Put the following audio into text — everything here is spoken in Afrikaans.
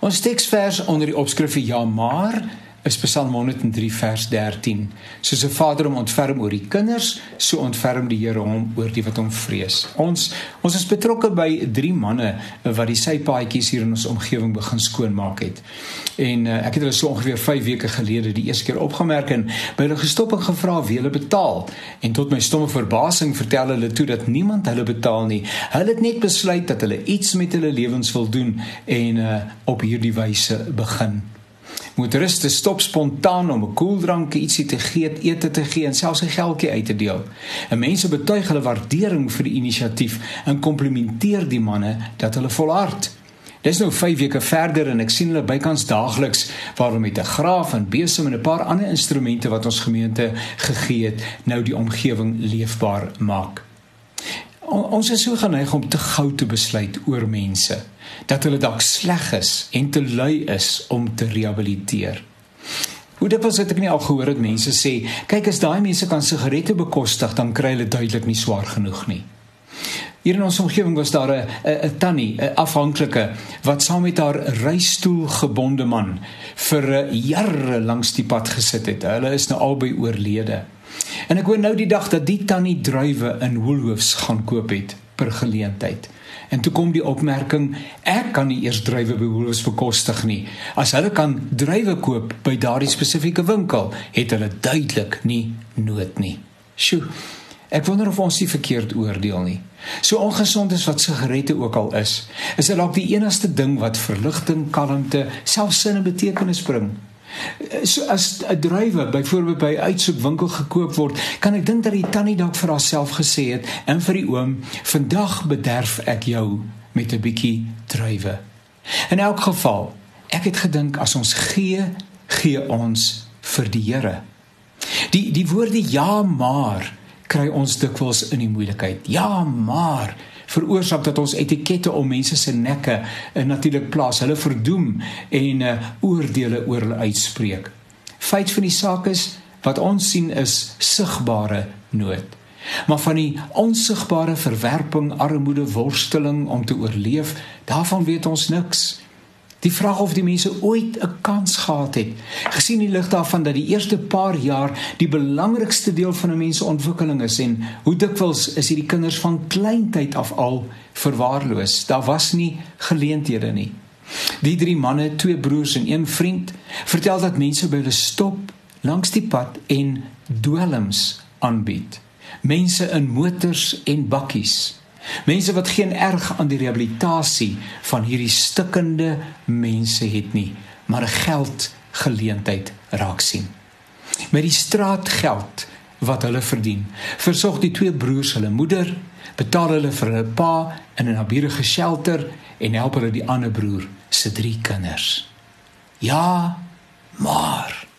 Ons teksvers onder die opskrif ja maar is Psalm 103 vers 13. Soos 'n vader hom ontferm oor die kinders, so ontferm die Here hom oor die wat hom vrees. Ons ons is betrokke by drie manne wat die sypaadjies hier in ons omgewing begin skoonmaak het. En uh, ek het hulle so ongeveer 5 weke gelede die eerste keer opgemerk en by hulle gestop en gevra wie hulle betaal. En tot my stomme verbasing vertel hulle toe dat niemand hulle betaal nie. Hulle het net besluit dat hulle iets met hulle lewens wil doen en uh, op hierdie wyse begin. Motoriste stop spontaan om 'n koeldrankie ietsie te gee, ete te gee en selfs 'n geldjie uit te deel. En mense betuig hulle waardering vir die inisiatief en komplimenteer die manne dat hulle volhard. Dis nou 5 weke verder en ek sien hulle bykans daagliks waarom met 'n graaf en besem en 'n paar ander instrumente wat ons gemeente gegee het, nou die omgewing leefbaar maak ons is so geneig om te gou te besluit oor mense dat hulle dalk sleg is en te lui is om te rehabiliteer. Hoe dit was het ek nie al gehoor dat mense sê, kyk as daai mense kan sigarette bekostig, dan kry hulle duidelik nie swaar genoeg nie. Hier in ons omgewing was daar 'n 'n tannie, 'n afhanklike wat saam met haar reistool gebonde man vir jare langs die pad gesit het. Hulle is nou albei oorlede. En ek hoor nou die dag dat die tannie druiwe in Woolworths gaan koop het per geleentheid. En toe kom die opmerking, ek kan nie eers druiwe by Woolworths bekostig nie. As hulle kan druiwe koop by daardie spesifieke winkel, het hulle duidelik nie nood nie. Sjoe. Ek wonder of ons nie verkeerd oordeel nie. So ongesond as wat sigarette ook al is, is dit dalk die enigste ding wat verligting, kalmte, selfs sin en betekenis bring. So as 'n druiwe byvoorbeeld by uitsoekwinkel gekoop word, kan ek dink dat die tannie dalk vir haarself gesê het en vir die oom, "Vandag bederf ek jou met 'n bietjie druiwe." In elk geval, ek het gedink as ons gee, gee ons vir die Here. Die die woorde ja, maar kry ons dikwels in die moeilikheid. Ja, maar veroorsaak dat ons etikette om mense se nekke uh, natuurlik plaas, hulle verdoem en uh, oordeele oor hulle uitspreek. Feit van die saak is wat ons sien is sigbare nood. Maar van die onsigbare verwerping, armoede, worsteling om te oorleef, daarvan weet ons niks. Die vraag of die mense ooit 'n kans gehad het, gesien die lig daarvan dat die eerste paar jaar die belangrikste deel van 'n mens se ontwikkeling is en hoe dikwels is hierdie kinders van kleintyd af al verwaarloos. Daar was nie geleenthede nie. Die drie manne, twee broers en een vriend, vertel dat mense by hulle stop langs die pad en dwelms aanbied. Mense in motors en bakkies Mense wat geen erg aan die rehabilitasie van hierdie stikkende mense het nie, maar 'n geldgeleentheid raak sien. Met die straatgeld wat hulle verdien, versorg die twee broers hulle moeder, betaal hulle vir hulle pa in 'n naburige shelter en help hulle die ander broer se drie kinders. Ja, maar